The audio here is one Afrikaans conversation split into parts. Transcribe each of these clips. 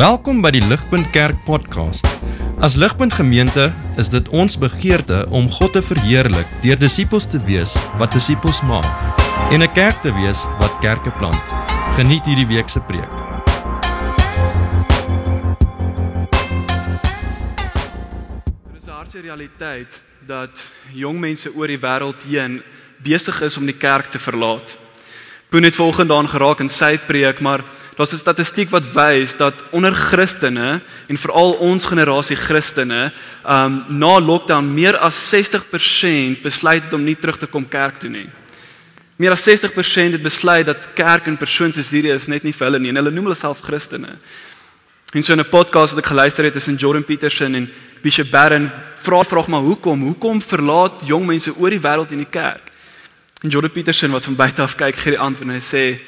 Welkom by die Ligpunt Kerk podcast. As Ligpunt Gemeente is dit ons begeerte om God te verheerlik deur disippels te wees wat disippels maak en 'n kerk te wees wat kerke plant. Geniet hierdie week se preek. Dit is 'n harde realiteit dat jong mense oor die wêreld heen besig is om die kerk te verlaat. Boone het volgende daan geraak in sy preek, maar daar's 'n statistiek wat wys dat onder Christene en veral ons generasie Christene, um na lockdown meer as 60% besluit het om nie terug te kom kerk toe nie. Meer as 60% het besluit dat kerk in persoon soos hierdie is net nie vir hulle nie en hulle noem hulle self Christene. En so 'n podcast wat ek geluister het tussen Jordan Peterson en Bishop Barron vra vraag maar hoekom? Hoekom verlaat jong mense oor die wêreld in die kerk? En Jordan Peterson wat van buite af kyk, gee die antwoord en hy sê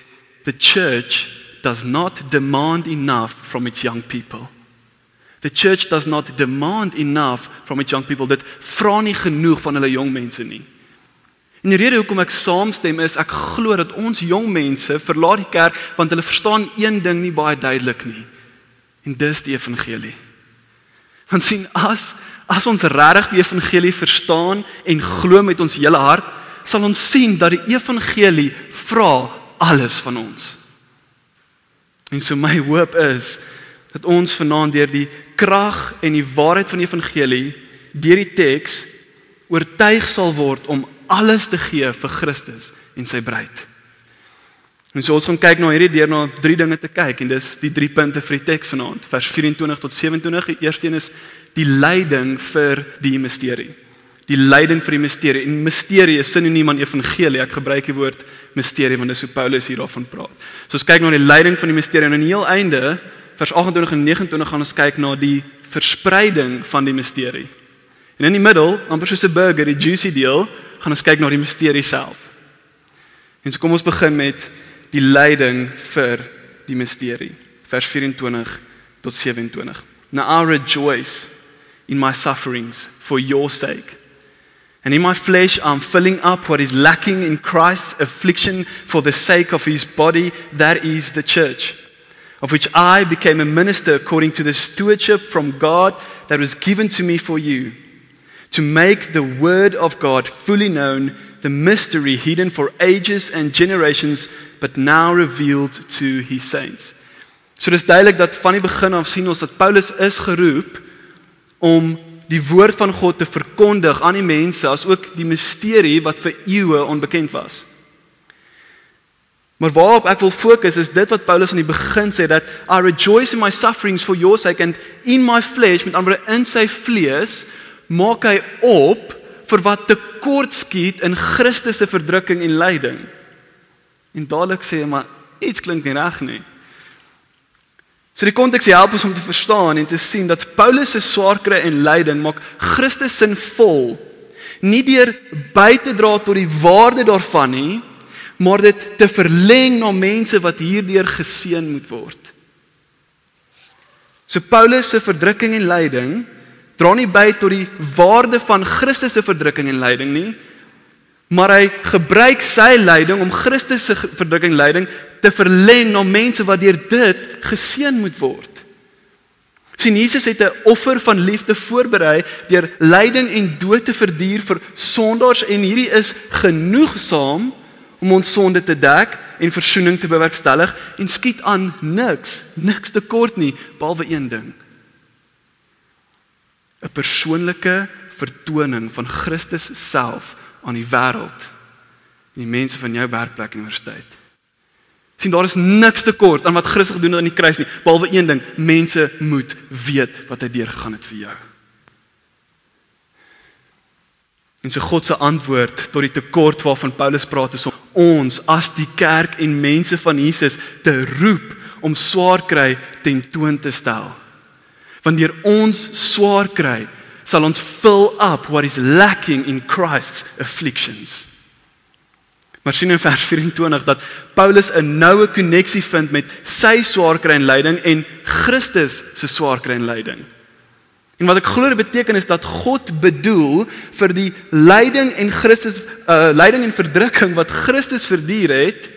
the church does not demand enough from its young people. The church does not demand enough from its young people. Dit vra nie genoeg van hulle jong mense nie. En die rede hoekom ek saamstem is ek glo dat ons jong mense verlaat die kerk want hulle verstaan een ding nie baie duidelik nie. En dis die evangelie. Want sien as as ons regtig die evangelie verstaan en glo met ons hele hart, sal ons sien dat die evangelie vra alles van ons. En so my hoop is dat ons vanaand deur die krag en die waarheid van die evangelie deur die teks oortuig sal word om alles te gee vir Christus en sy bruid. En so ons gaan kyk na hierdie deur na drie dinge te kyk en dis die drie punte vir die teks vanaand, vers 24 tot 27. Die eerste een is die lyding vir die misterie. Die lyding vir die misterie. En misterie is sinoniem aan evangelie. Ek gebruik die woord misterie want dis hoe Paulus hier daarvan praat. So ons kyk na die lyding van die misterie en aan die heel einde, vers 28 en 29 gaan ons kyk na die verspreiding van die misterie. En in die middel, amper soos 'n burger, die juicy deel, gaan ons kyk na die misterie self. En so kom ons begin met die lyding vir die misterie. Vers 24 tot 27. Now I rejoice in my sufferings for your sake. And in my flesh, I'm filling up what is lacking in Christ's affliction for the sake of his body, that is the church, of which I became a minister according to the stewardship from God that was given to me for you, to make the word of God fully known, the mystery hidden for ages and generations, but now revealed to his saints. So dis duidelik dat van die begin af sien ons dat Paulus is geroep om die woord van God te verkondig aan die mense as ook die misterie wat vir eeue onbekend was. Maar waarop ek wil fokus is dit wat Paulus aan die begin sê dat I rejoice in my sufferings for your sake and in my flesh met ander in sy vlees maak hy op vir wat tekort skiet in Christus se verdrukking en lyding. En dadelik sê hy maar iets klink nie reg nie. So die konteks help ons om te verstaan en te sien dat Paulus se swaar kry en lyding maak Christus sinvol. Nie deur by te dra tot die waarde daarvan nie, maar dit te verleng na mense wat hierdeur geseën moet word. So Paulus se verdrukking en lyding dra nie by tot die waarde van Christus se verdrukking en lyding nie, maar hy gebruik sy lyding om Christus se verdrukking en lyding te verleng na mense wat deur dit geseën moet word. Sien Jesus het 'n offer van liefde voorberei deur lyding en dood te verduur vir sondaars en hierdie is genoegsaam om ons sonde te dek en verzoening te bewerkstellig en skiet aan niks, niks tekort nie behalwe een ding. 'n Persoonlike vertoning van Christus self aan die wêreld en die mense van jou werkplek en universiteit sien daar is niks tekort aan wat Christus gedoen het aan die kruis nie behalwe een ding mense moet weet wat hy deurgegaan het vir jou. En so God se antwoord tot die tekort waarvan Paulus praat is om ons as die kerk en mense van Jesus te roep om swaar kry ten toon te stel. Wanneer ons swaar kry sal ons fill up what is lacking in Christ's afflictions Maar sien in vers 24 dat Paulus 'n noue koneksie vind met sy swaar kry en lyding en Christus se swaar kry en lyding. En wat ek glo dit beteken is dat God bedoel vir die lyding en Christus uh lyding en verdrukking wat Christus verduur het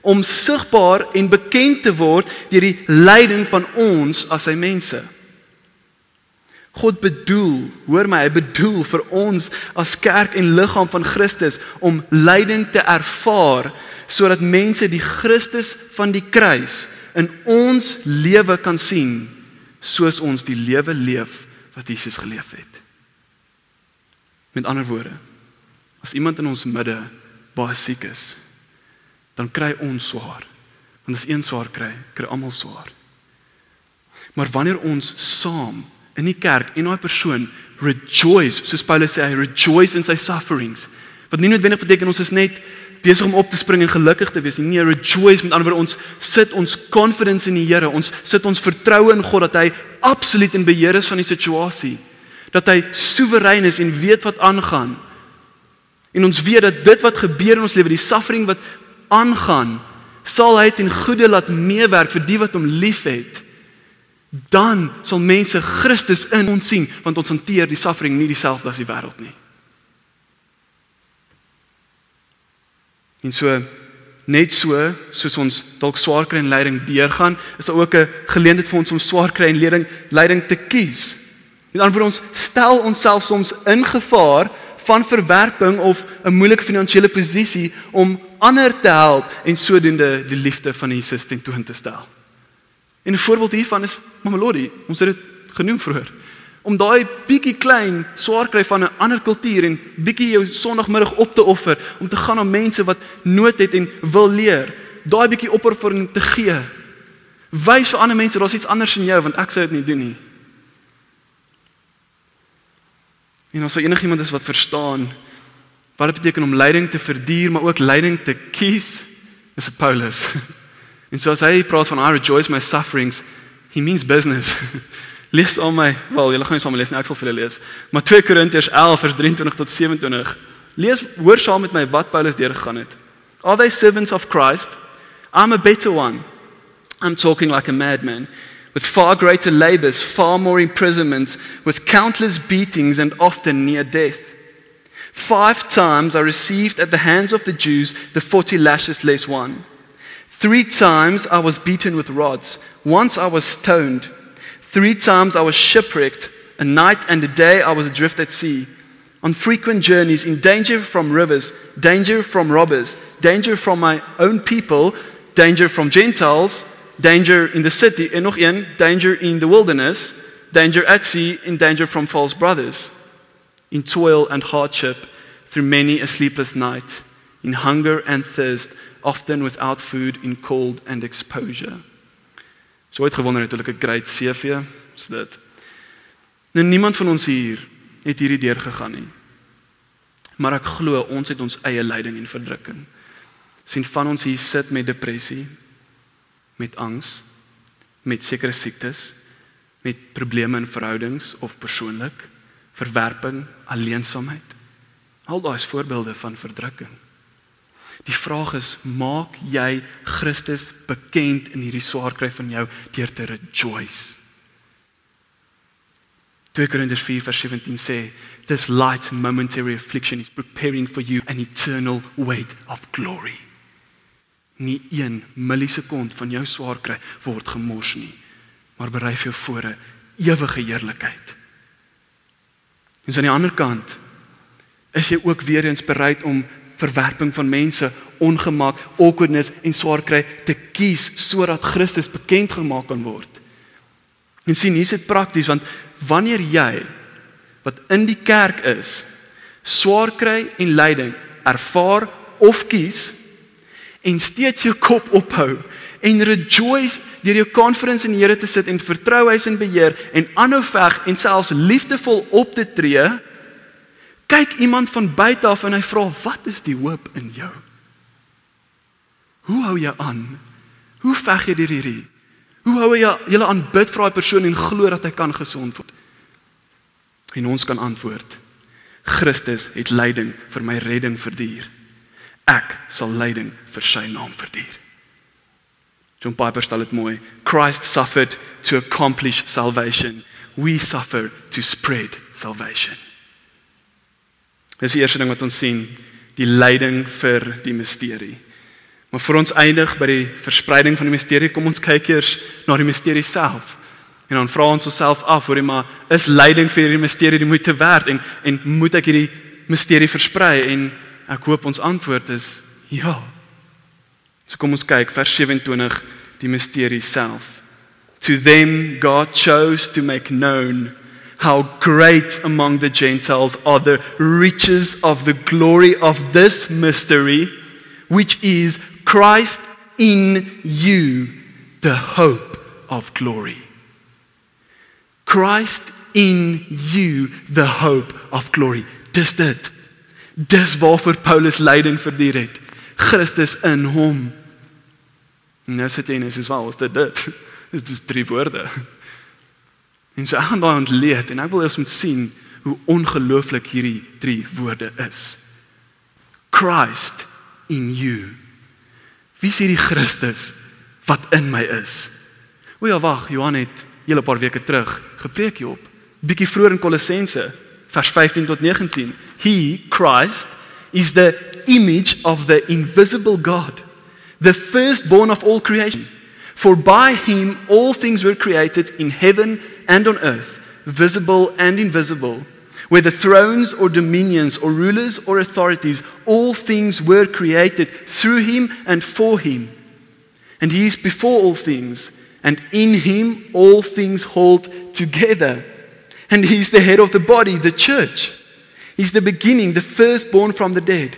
om sigbaar en bekend te word deur die lyding van ons as sy mense. God bedoel, hoor my, hy bedoel vir ons as kerk en liggaam van Christus om lyding te ervaar sodat mense die Christus van die kruis in ons lewe kan sien soos ons die lewe leef wat Jesus geleef het. Met ander woorde, as iemand in ons midde baie siek is, dan kry ons swaar. Want as een swaar kry, kry almal swaar. Maar wanneer ons saam in die kerk en daai persoon rejoice, soos Paulus sê, hy rejoice in sy sufferings. Wat nie noodwendig beteken ons is net besig om op te spring en gelukkig te wees nie. Nee, rejoice met ander woorde ons sit ons confidence in die Here. Ons sit ons vertroue in God dat hy absoluut in beheer is van die situasie. Dat hy soewerein is en weet wat aangaan. En ons weet dat dit wat gebeur in ons lewe, die suffering wat aangaan, sal hy ten goeie laat meewerk vir die wat hom liefhet dan sal mense Christus in ons sien want ons hanteer die suffering nie dieselfde as die wêreld nie. En so net so soos ons dalk swaar kry en lyding deurgaan, is daar ook 'n geleentheid vir ons om swaar kry en lyding lyding te kies. Met ander woorde ons stel onsself soms in gevaar van verwerping of 'n moeilike finansiële posisie om ander te help en sodoende die liefde van Jesus tentoon te stel. En 'n voorbeeld hiervan is Mamelodi. Ons het dit genoem vroeër. Om daai bietjie klein swaar kry van 'n ander kultuur en bietjie jou Sondagmiddag op te offer om te gaan na mense wat nood het en wil leer. Daai bietjie opoffering te gee. Wys vir ander mense daar's iets anders in jou want ek sou dit nie doen nie. En as enigiemand is wat verstaan wat dit beteken om lyding te verduur maar ook lyding te kies, is dit Paulus. En so as hy praat van I rejoice my sufferings, he means business. lees al my, wel, julle gaan nie saam lees nie, ek sal vir julle lees. Maar 2 Korintiërs 11 vers 23 tot 27. Lees hoor saam met my wat Paulus deurgegaan het. Are they servants of Christ? I'm a better one. I'm talking like a madman. With far greater labors, far more imprisonments, with countless beatings and often near death. Five times I received at the hands of the Jews the 40 lashes less one. Three times I was beaten with rods. Once I was stoned. Three times I was shipwrecked. A night and a day I was adrift at sea. On frequent journeys, in danger from rivers, danger from robbers, danger from my own people, danger from Gentiles, danger in the city, danger in the wilderness, danger at sea, in danger from false brothers, in toil and hardship, through many a sleepless night, in hunger and thirst, often without food in cold and exposure. So het gewonder het hulle 'n great CV, is dit. Nou niemand van ons hier het hierdie deur gegaan nie. Maar ek glo ons het ons eie lyding en verdrukking. sien van ons hier sit met depressie, met angs, met sekere siektes, met probleme in verhoudings of persoonlik, verwerping, alleensaamheid. Al daai is voorbeelde van verdrukking. Die vraag is, maak jy Christus bekend in hierdie swaar kry van jou deur te rejoice? 2 Korintiërs 4:17 sê, "This light momentary affliction is preparing for you an eternal weight of glory." Nie een millisekond van jou swaar kry word gemors nie, maar berei vir jou voor 'n ewige heerlikheid. En aan die ander kant is jy ook weer eens bereid om verwerping van mense, ongemak, awkwardness en swaar kry te kies sodat Christus bekend gemaak kan word. En sien, hier's dit prakties want wanneer jy wat in die kerk is, swaar kry en lyding ervaar of kies en steeds jou kop ophou en rejoice deur jou confidence in die Here te sit en vertrou hy is in beheer en aanhou veg en selfs liefdevol op te tree kyk iemand van buite af en hy vra wat is die hoop in jou? Hoe hou jy aan? Hoe veg jy deur hierdie? Hoe hou jy jy aanbid vir daai persoon en glo dat hy kan gesond word? En ons kan antwoord. Christus het lyding vir my redding verduur. Ek sal lyding vir sy naam verduur. John Piper stel dit mooi. Christ suffered to accomplish salvation. We suffer to spread salvation. Dis die eerste ding wat ons sien, die lyding vir die misterie. Maar vir ons eindig by die verspreiding van die misterie, kom ons kyk eers na die misterie self. En dan vra ons onsself af, hoorie maar, is lyding vir hierdie misterie die moeite werd en en moet ek hierdie misterie versprei en ek hoop ons antwoord is ja. So kom ons kyk vers 27 die misterie self. To them God chose to make known how great among the Gentiles are the riches of the glory of this mystery, which is Christ in you, the hope of glory. Christ in you, the hope of glory. Dis dit. Dis waarvoor Paulus lyding verduur het. Christus in hom. Nou sit jy en sê, "Wel, is dit dit?" Dis dis drie woorde. En so ek gaan daai ontleed en ek wil eers moet sien hoe ongelooflik hierdie drie woorde is. Christ in you. Wie is hierdie Christus wat in my is? O ja, wag, Johan het hele paar weke terug gepreek hierop. Bietjie vroeër in Kolossense vers 15 tot 19. He, Christ, is the image of the invisible God, the firstborn of all creation. For by him all things were created in heaven and on earth, visible and invisible. Whether thrones or dominions or rulers or authorities, all things were created through him and for him. And he is before all things, and in him all things hold together. And he is the head of the body, the church. He's the beginning, the firstborn from the dead,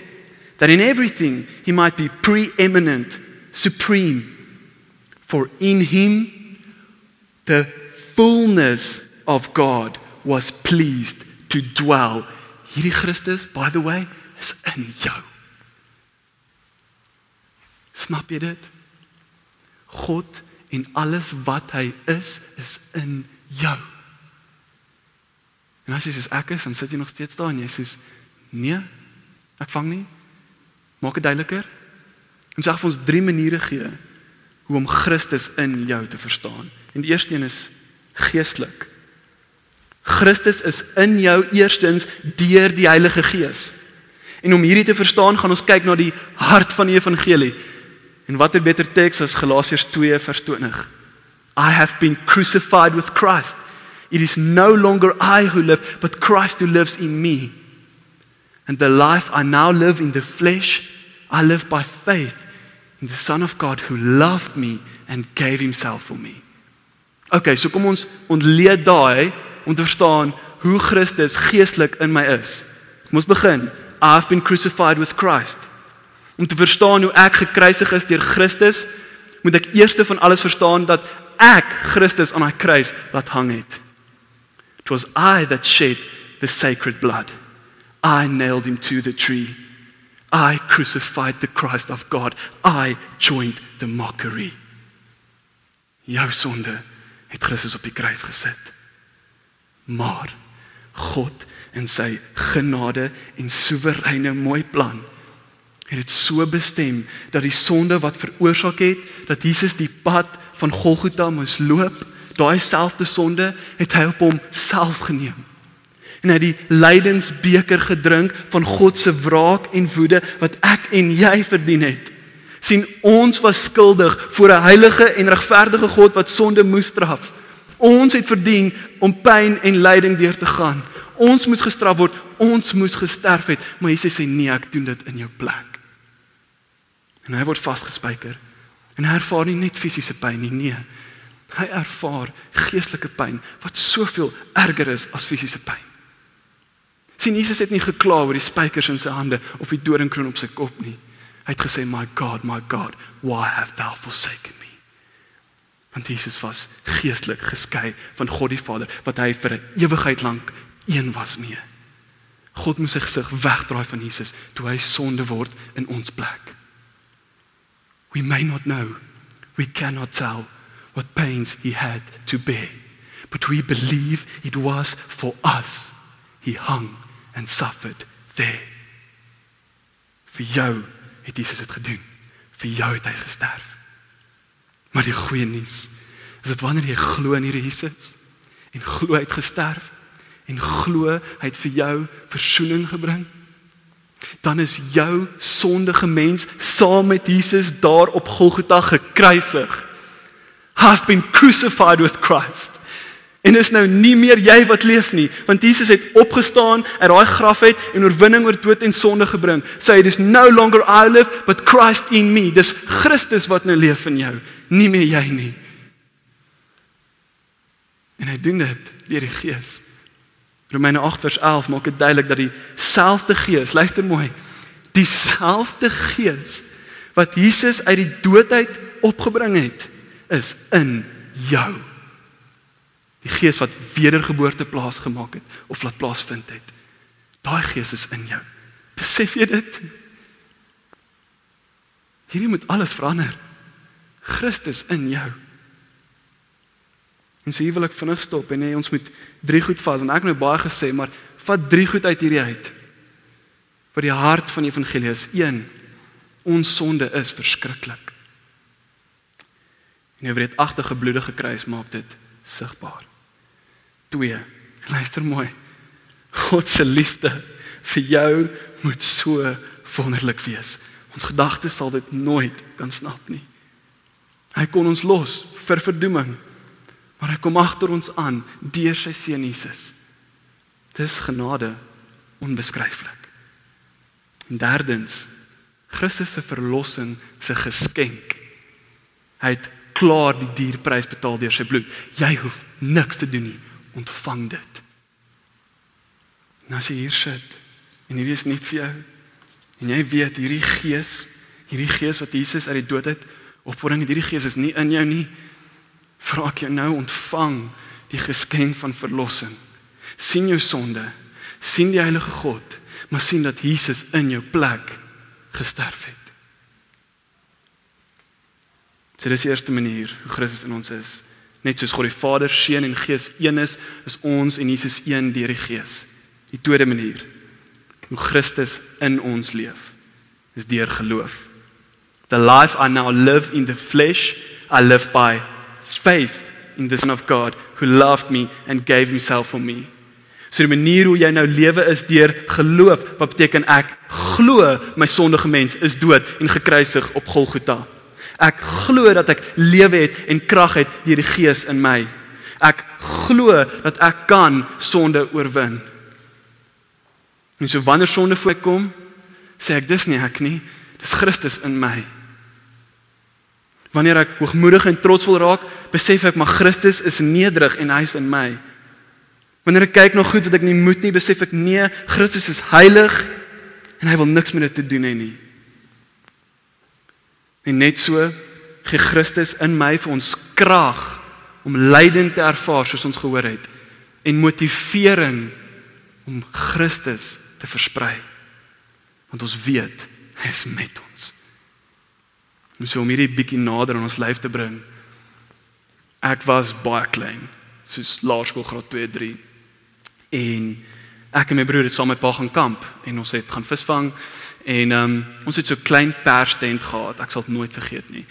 that in everything he might be preeminent, supreme. For in him the fullness of God was pleased to dwell. Hierdie Christus, by the way, is in jou. Snap jy dit? God en alles wat hy is, is in jou. En as jy sê ek is, dan sit jy nog steeds daar en jy sê nee, ek vang nie. Maak dit duideliker. En sê vir ons drie maniere gee hoe om Christus in jou te verstaan. En die eerste een is geestelik. Christus is in jou eerstens deur die Heilige Gees. En om hierdie te verstaan, gaan ons kyk na die hart van die evangelie. En wat 'n beter teks as Galasiërs 2 vers 20. I have been crucified with Christ. It is no longer I who live, but Christ who lives in me. And the life I now live in the flesh, I live by faith in the Son of God who loved me and gave himself for me. Okay, so kom ons ontleed daai om te verstaan hoe Christus geestelik in my is. Kom ons begin. I have been crucified with Christ. Om te verstaan hoe ek gekruisig is deur Christus, moet ek eers van alles verstaan dat ek Christus aan daai kruis laat hang het. It was I that shed the sacred blood. I nailed him to the tree. I crucified the Christ of God. I joined the mockery. Jou sonde het Christus op die kruis gesit. Maar God in sy genade en soewereine mooi plan het dit so bestem dat die sonde wat veroorsaak het dat Jesus die pad van Golgotha moes loop, daai selfde sonde het hy op hom self geneem. En het die lydensbeker gedrink van God se wraak en woede wat ek en jy verdien het. Sien ons was skuldig voor 'n heilige en regverdige God wat sonde moes straf. Ons het verdien om pyn en lyding deur te gaan. Ons moes gestraf word, ons moes gesterf het, maar Jesus sê nee, ek doen dit in jou plek. En hy word vasgespijker. En hy ervaar nie net fisiese pyn nie, nee. Hy ervaar geestelike pyn wat soveel erger is as fisiese pyn. Sien Jesus het nie gekla oor die spykers in sy hande of die doringkroon op sy kop nie. Hy het gesê, "My God, my God, why have thou forsaken me?" Want Jesus was geestelik geskei van God die Vader wat hy vir 'n ewigheid lank een was mee. God moes sy gesig wegdraai van Jesus toe hy sonde word in ons plek. We may not know, we cannot tell what pains he had to bear, but we believe it was for us he hung and suffered there. Vir jou het Jesus dit gedoen. Vir jou het hy gesterf. Maar die goeie nuus is dit wanneer jy glo in hierdie Jesus en glo hy het gesterf en glo hy het vir jou verzoening gebring dan is jou sondige mens saam met Jesus daar op Golgotha gekruisig. Have been crucified with Christ. En is nou nie meer jy wat leef nie, want Jesus het opgestaan uit daai graf uit en oorwinning oor dood en sonde gebring. Sê hy dis no longer I live but Christ in me. Dis Christus wat nou leef in jou, nie meer jy nie. En hy doen dit deur die Gees. Romeine 8 vers 11 maak dit duidelik dat dieselfde Gees, luister mooi, dieselfde Gees wat Jesus uit die dood uit opgebring het, is in jou. Die gees wat wedergeboorte plaasgemaak het of laat plaasvind het. Daai gees is in jou. Besef jy dit? Hierdie moet alles verander. Christus in jou. En so hier wil ek vinnig stop en hê ons moet drie goed vat want ek het nou baie gesê, maar vat drie goed uit hierdie uit. Vir die hart van die evangelie is 1 ons sonde is verskriklik. En 'n wreedagtige bloedige kruis maak dit sigbaar. 2. Luister mooi. God se liefde vir jou moet so wonderlik wees. Ons gedagtes sal dit nooit kan snap nie. Hy kon ons los vir verdoeming, maar hy kom agter ons aan deur sy seun Jesus. Dis genade onbeskryflik. En derdens, Christus se verlossing se geskenk. Hy het klaar die dierprys betaal deur sy bloed. Jy hoef niks te doen nie ontvang dit. En as jy hier sit en hierdie is nie vir jou en jy weet hierdie gees, hierdie gees wat Jesus uit die dood uit opbring, hierdie gees is nie in jou nie. Vra ek jou nou ontvang die geskenk van verlossing. sien jou sonde, sien die heilige God, maar sien dat Jesus in jou plek gesterf het. So dis die eerste manier hoe Christus in ons is. Net soos God die Vader, Seun en Gees een is, is ons en Jesus een deur die Gees. Die tweede manier hoe Christus in ons leef is deur geloof. The life I now live in the flesh, I live by faith in the Son of God who loved me and gave himself for me. So die manier hoe jy nou lewe is deur geloof, wat beteken ek glo my sondige mens is dood en gekruisig op Golgotha. Ek glo dat ek lewe het en krag het deur die Gees in my. Ek glo dat ek kan sonde oorwin. En so wanneer sonde voorkom, sê ek dis nie ek nie, dis Christus in my. Wanneer ek hoogmoedig en trotsvol raak, besef ek maar Christus is nederig en hy is in my. Wanneer ek kyk na goed wat ek nie moet nie, besef ek nee, Christus is heilig en hy wil niks met dit te doen hê nie. En net so gee Christus in my vir ons krag om lyding te ervaar soos ons gehoor het en motivering om Christus te versprei. Want ons weet hy is met ons. En so om hierdie bietjie nader aan ons lyf te bring. Ek was baie klein, soos laerskool graad 2, 3. En ek en my broer het saam met pa gaan kamp en ons het gaan visvang En ehm um, ons het so klein perstent gehad. Ek sal dit nooit vergeet nie.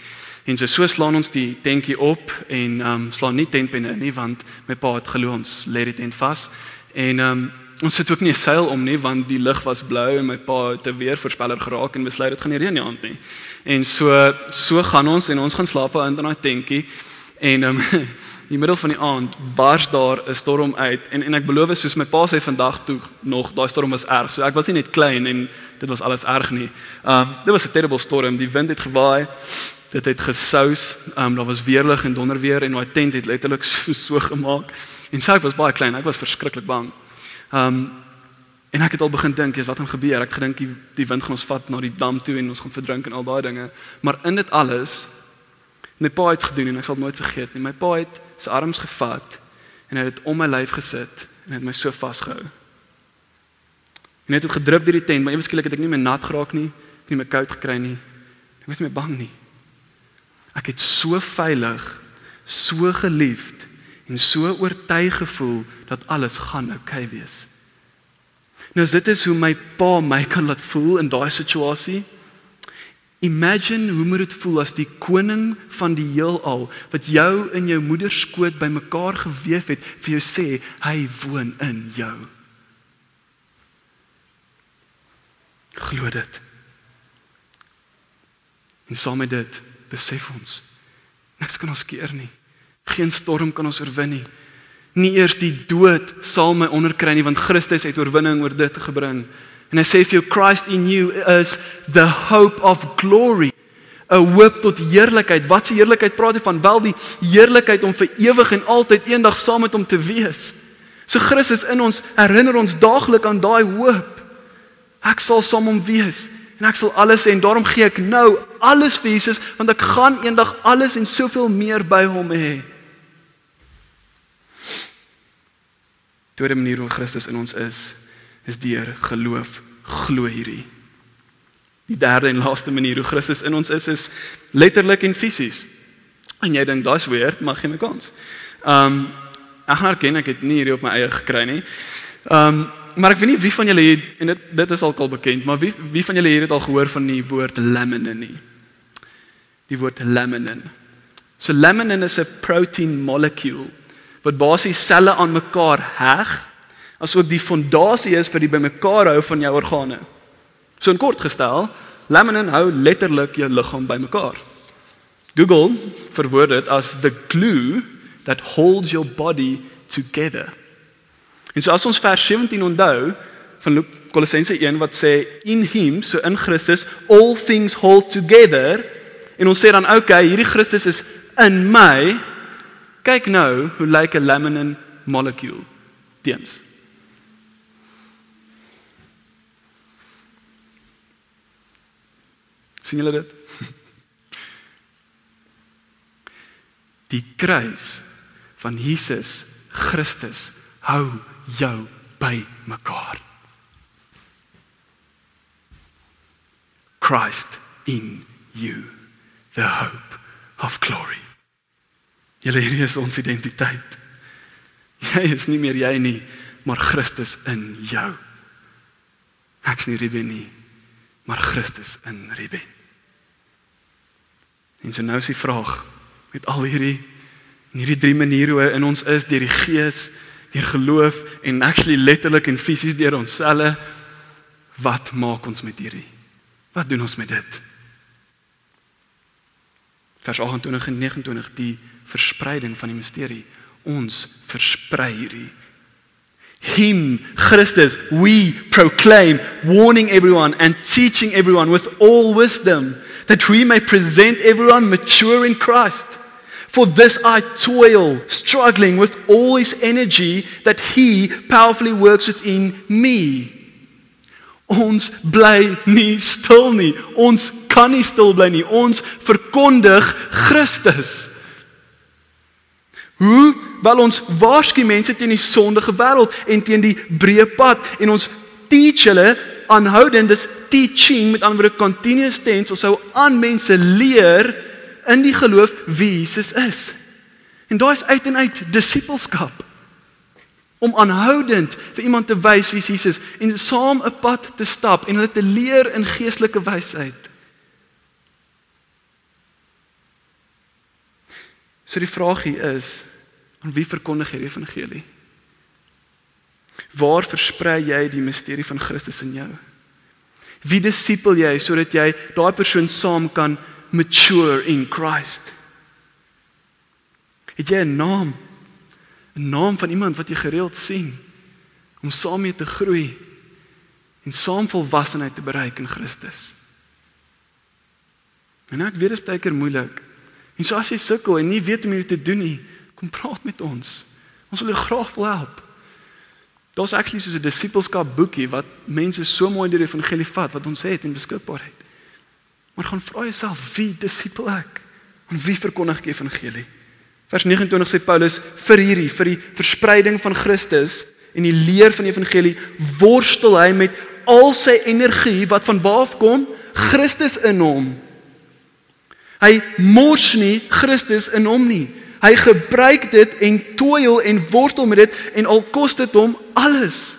En so so slaan ons die tentjie op en ehm um, slaan nie tentpenne nie want my pa het glo ons lê dit tent vas. En ehm um, ons het ook nie 'n seil om nie want die lug was blou en my pa het 'n weervoorspeller geraak en besluit dit gaan nie reën die aand nie. En so so gaan ons en ons gaan slaap in daai tentjie. En ehm um, in die middel van die aand bars daar 'n storm uit en en ek beloof soos my pa sê vandag toe nog daai storm was erg. So ek was nie net klein en dit was alles erg nie. Um dit was 'n terrible storm. Die wind het gewaai. Dit het gesous. Um daar was weerlig en donderweer en daai tent het letterlik so, so gemaak. En sy was baie klein. Ek was verskriklik bang. Um en ek het al begin dink, wat gaan gebeur? Ek gedink die, die wind gaan ons vat na die dam toe en ons gaan verdrink en al daai dinge. Maar in dit alles my pa het gedoen en ek sal nooit vergeet nie. My pa het sy arms gevat en hy het om my lyf gesit en het my so vasgehou. Net het gedrup deur die tent, maar ewe skielik het ek nie meer nat geraak nie, nie meer koud gekry nie. Ek was nie meer bang nie. Ek het so veilig, so geliefd en so oortuig gevoel dat alles gaan oukei okay wees. Nou as dit is hoe my pa my kan laat voel in daai situasie, Imagine hoe moet dit voel as die koning van die heelal wat jou in jou moeder skoot bymekaar gewewe het vir jou sê hy woon in jou. Glo dit. En saam met dit besef ons niks kan ons keer nie. Geen storm kan ons oorwin nie. Nie eers die dood sal my onderkry nie want Christus het oorwinning oor dit gebring. En hy sê vir jou Christ in you is the hope of glory. 'n Hoop tot heerlikheid. Wat se heerlikheid praat hy van? Wel die heerlikheid om vir ewig en altyd eendag saam met hom te wees. So Christus in ons herinner ons daagliks aan daai hoop. Ek sal saam hom wees en ek sal alles hê en daarom gee ek nou alles vir Jesus want ek gaan eendag alles en soveel meer by hom hê. Tweede manier hoe Christus in ons is, is deur geloof, glo hierdie. Die derde en laaste manier hoe Christus in ons is is letterlik en fisies. En jy dink daai's weird, maar gee my kans. Um ek herken ek het nie hierdie op my eie gekry nie. Um maar ek weet nie wie van julle het en dit dit is alkal bekend, maar wie wie van julle het al gehoor van die woord laminin nie? Die woord laminin. So laminin is 'n protein molecule wat basies selle aan mekaar heg asook die fondasie is vir die bymekaar hou van jou organe. So in kort gestel, laminin hou letterlik jou liggaam bymekaar. Google verwoord dit as the glue that holds your body together. En so as ons vers 17 onthou van Kolossense 1 wat sê in him so in Christus all things hold together en ons sê dan okay hierdie Christus is in my Kyk nou hoe lyk 'n laminin molecule teens. sien julle dit? Die kruis van Jesus Christus hou jou by mekaar. Christ in you the hope of glory. Julle hierdie is ons identiteit. Jy is nie meer jy nie, maar Christus in jou. Ek's nie Ruben nie, maar Christus in Ruben. En so nou is die vraag met al hierdie hierdie drie maniere hoe in ons is deur die Gees, deur geloof en actually letterlik en fisies deur ons selle wat maak ons met hierdie? Wat doen ons met dit? Vers 28 en 29 die verspreiding van die misterie. Ons versprei hierdie. Him, Christus, we proclaim, warning everyone and teaching everyone with all wisdom, that we may present everyone mature in Christ. For this I toil, struggling with all his energy that he powerfully works within me. Ons bly nie stil nie. Ons kan nie stil bly nie. Ons verkondig Christus. Hoe wil ons waarsku mense teen die sondige wêreld en teen die breë pad en ons teach hulle aanhoudend dis teaching met ander woorde continuous tense ons sou aan mense leer in die geloof wie Jesus is. En daai is uit en uit disippelskap om aanhoudend vir iemand te wys wie Jesus en saam 'n pad te stap en hulle te leer in geestelike wysheid. So die vraag hier is, aan wie verkondig jy die evangelie? Waar versprei jy die misterie van Christus in jou? Wie disipel jy sodat jy daai persoon saam kan mature in Christ? Het jy 'n naam? 'n Naam van iemand wat jy gereeld sien om saam mee te groei en saam volwassenheid te bereik in Christus? En ek weet dit is baie keer moeilik. En so as jy sukkel en nie weet hoe om dit te doen nie, kom praat met ons. Ons wil jou graag wil help. Daar's actually so 'n disipelskap boekie wat mense so mooi deur die evangelie vat wat ons het en beskikbaar het. Maar gaan vra jouself, wie disipel ek? En wie verkondig ek die evangelie? Vers 29 sê Paulus vir hierdie vir die verspreiding van Christus en die leer van die evangelie worstel hy met al sy energie wat van waar af kom? Christus in hom. Hy mors nie Christus in hom nie. Hy gebruik dit en toil en wortel met dit en al kos dit hom alles.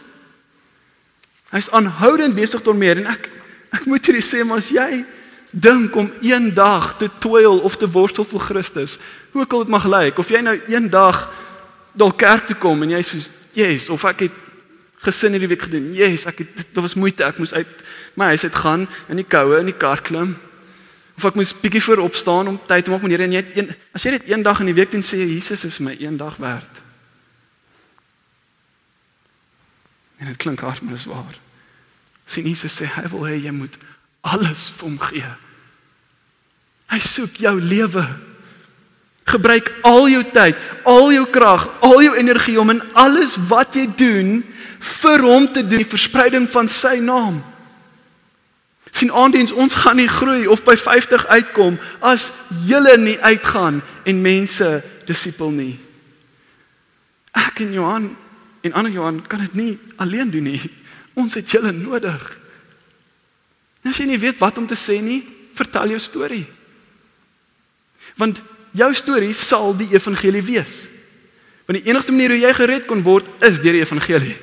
Hy's aanhoudend besig daarmee en ek ek moet hierdie sê maar as jy dink om eendag te toil of te worstel vir Christus, hoe ook al dit mag lyk, of jy nou eendag dalk kerk toe kom en jy sê, "Yes," of ek het gesin hierdie week gedoen. Yes, ek het dit was moeite. Ek moes uit my huis uit gaan in die koue in die kar klim. Of ek moes bietjie voor opstaan om tyd te maak met Here en jy het een as jy dit een dag in die week doen sê jy Jesus is my een dag werd. En dit klink hard, maar dit is waar. Sien Jesus sê hy wil hê jy moet alles vir hom gee. Hy soek jou lewe. Gebruik al jou tyd, al jou krag, al jou energie om in alles wat jy doen vir hom te doen, die verspreiding van sy naam. Sien aandiens ons gaan nie groei of by 50 uitkom as julle nie uitgaan en mense disipel nie. Ek en Johan en ander Johan kan dit nie alleen doen nie. Ons het julle nodig. As jy nie weet wat om te sê nie, vertel jou storie. Want jou storie sal die evangelie wees. Want die enigste manier hoe jy gered kon word is deur die evangelie.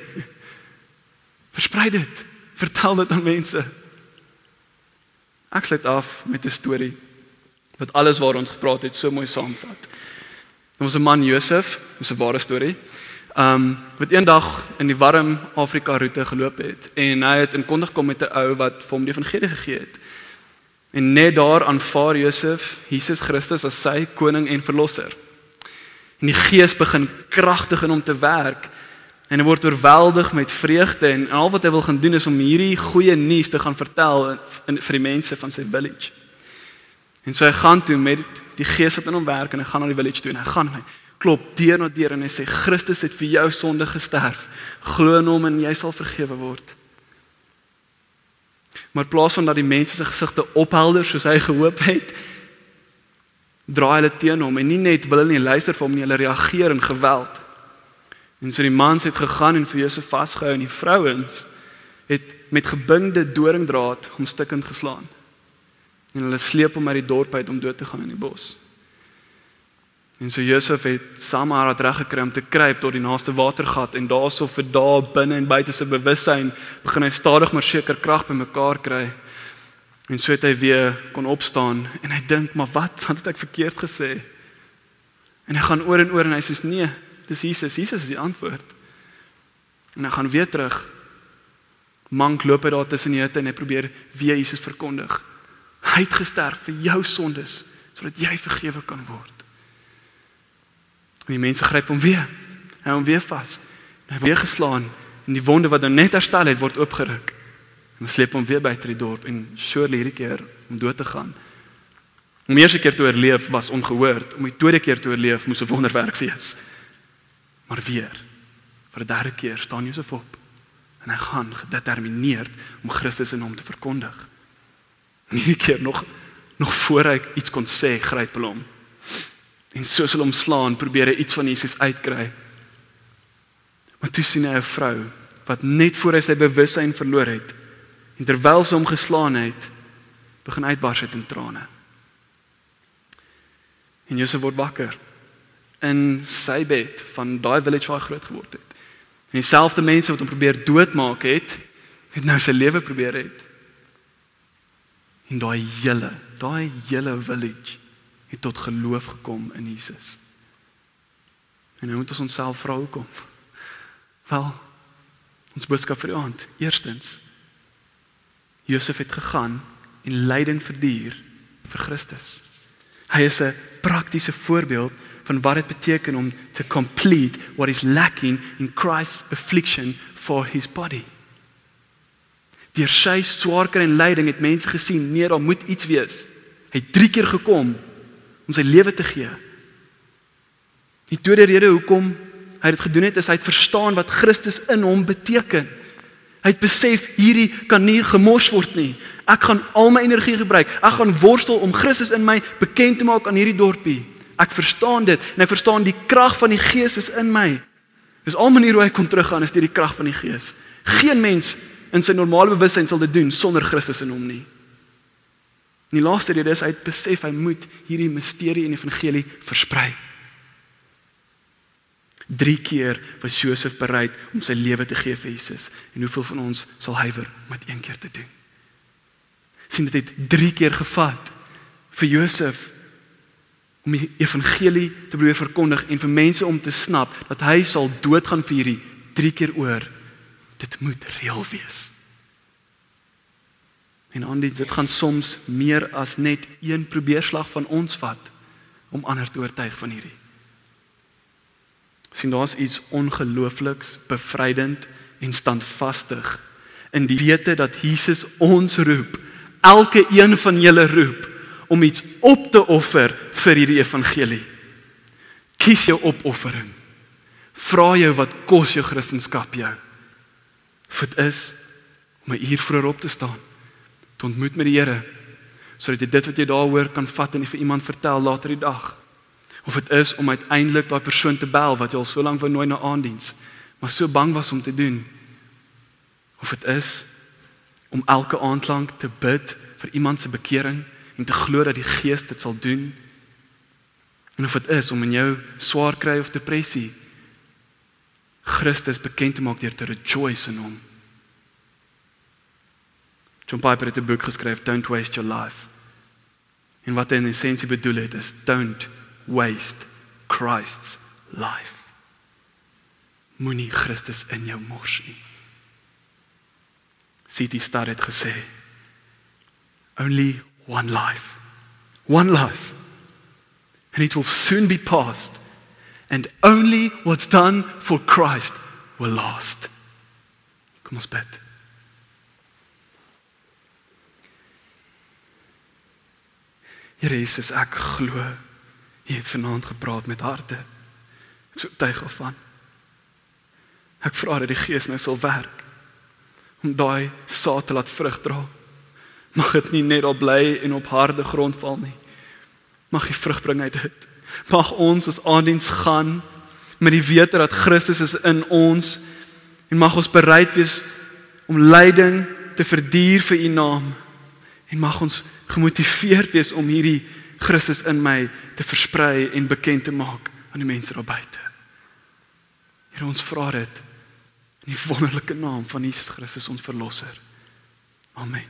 Versprei dit. Vertel dit aan mense. Ek sluit af met 'n storie wat alles waar ons gepraat het so mooi saamvat. Ons 'n man Josef, dis 'n ware storie. Um wat eendag in die warm Afrika roete geloop het en hy het in kontak kom met 'n ou wat vir hom die evangelie gegee het. En net daar aanvaar Josef Jesus Christus as sy koning en verlosser. En die Gees begin kragtig in hom te werk en hy word oorweldig met vreugde en al wat hy wil gaan doen is om hierdie goeie nuus te gaan vertel in vir die mense van sy village. En so hy gaan toe met die Gees wat in hom werk en hy gaan na die village toe en hy gaan hy klop deur na deur en hy sê Christus het vir jou sonde gesterf. Glo in hom en jy sal vergewe word. Maar in plaas van dat die mense se gesigte ophelder soos hy gehoop het, draai hulle teen hom en nie net wil hulle nie luister vir hom nie, hulle reageer in geweld. En so die mans het gegaan en vir Josef vasgehou en die vrouens het met gebinde doringdraad hom stukkend geslaan. En hulle sleep hom uit die dorp uit om dood te gaan in die bos. En so Josef het saam haar reg gekry om te kruip tot die naaste watergat en daarso vir dae binne en buite sy bewussyn begin hy stadig maar seker krag bymekaar kry. En so het hy weer kon opstaan en hy dink maar wat wat het ek verkeerd gesê? En hy gaan oor en oor en hy sê nee, dis Jesus, Jesus is die antwoord. En hy gaan weer terug. Mank loop hy daar tussen die hitte en hy probeer weer Jesus verkondig. Hy het gesterf vir jou sondes sodat jy vergewe kan word. En die mense gryp hom weer. Hy hom weer vas. Hy word weer geslaan en die wonde wat nou net herstel het word oopgeruk. En hulle sleep hom weer buite die dorp en surely hierdie keer om dood te gaan. Om die eerste keer te oorleef was ongehoord, om die tweede keer te oorleef moes 'n wonderwerk wees. Maar weer vir 'n derde keer staan Josef op en hy gaan gedetermineerd om Christus in hom te verkondig. Nie keer nog nog voor hy iets kon sê, gryp hulle hom en soos hulle omslaan probeer hy iets van Jesus uitkry. Maar toe sien hy 'n vrou wat net voor hy sy bewussyn verloor het en terwyl sy hom geslaan het, begin uitbars het in trane. En Josef word wakker in sy bed van daai village waar hy groot geword het. En dieselfde mense wat hom probeer doodmaak het, het nou sy lewe probeer red. En daai hele, daai hele village het tot geloof gekom in Jesus. En nou moet ons onsself vra hoekom. Wel, ons boodskap vir aand. Eerstens, Josef het gegaan en lyding verduur vir Christus. Hy is 'n praktiese voorbeeld van wat dit beteken om te complete what is lacking in Christ's affliction for his body. Deur sy swaar kry en lyding het mense gesien, nee, daar moet iets wees. Hy het 3 keer gekom om sy lewe te gee. Die tweede rede hoekom hy dit gedoen het is hy het verstaan wat Christus in hom beteken. Hy het besef hierdie kan nie gemors word nie. Ek gaan al my energie gebruik. Ek gaan worstel om Christus in my bekend te maak aan hierdie dorpie. Ek verstaan dit en ek verstaan die krag van die Gees is in my. Dis al manier hoe hy kom teruggaan is deur die krag van die Gees. Geen mens in sy normale bewussyn sal dit doen sonder Christus in hom nie. En die laaste rede is hy het besef hy moet hierdie misterie en evangelie versprei. 3 keer was Josef bereid om sy lewe te gee vir Jesus en hoeveel van ons sal huiwer om dit een keer te doen? sien dit het 3 keer gevat vir Josef om die evangelie te probeer verkondig en vir mense om te snap dat hy sal doodgaan vir hierdie 3 keer oor dit moet reël wees. En aandiens dit gaan soms meer as net een probeerslag van ons vat om ander te oortuig van hierdie. Sien daar's iets ongeloofliks, bevrydend en standvastig in die wete dat Jesus ons roep, elke een van julle roep om iets op te offer vir hierdie evangelie. Kies jou opoffering. Vra jou wat kos jou Christendom jou? Of dit is om 'n uur vroeër op te staan, te ontmoet met die Here, sodat jy dit wat jy daar hoor kan vat en vir iemand vertel later die dag. Of dit is om uiteindelik daai persoon te bel wat jy al so lank wou nooi na aandiens, maar so bang was om te doen. Of dit is om elke aand lank te bid vir iemand se bekering en te glo dat die Gees dit sal doen. En of dit is om in jou swaar kry of depressie Christus bekend te maak deur te rejoice in hom. John Piper het 'n boek geskryf Don't Waste Your Life. En wat hy in essensie bedoel het is don't waste Christ's life. Moenie Christus in jou mors nie. C.T. Studd het gesê only one life. One life. And it will soon be past. And only what's done for Christ will last. Kom ons bid. Here Jesus, ek glo U het vanaand gepraat met harte. Ek so tuig of van. Ek vra dat die Gees nou sal werk om daai saad te laat vrug dra. Mag dit nie net op bly en op harde grond val nie. Mag die vrug bring uit dit. Mag ons as aandiens gaan met die wete dat Christus is in ons en mag ons bereid wees om lyding te verduur vir u naam. En mag ons gemotiveerd wees om hierdie Christus in my te versprei en bekend te maak aan die mense daar buite. Here ons vra dit in die wonderlike naam van Jesus Christus ons verlosser. Amen.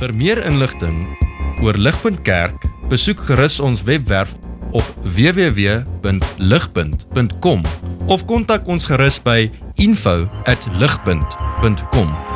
Vir meer inligting oor Ligpunt Kerk, besoek gerus ons webwerf op www.ligpunt.com of kontak ons gerus by info@ligpunt.com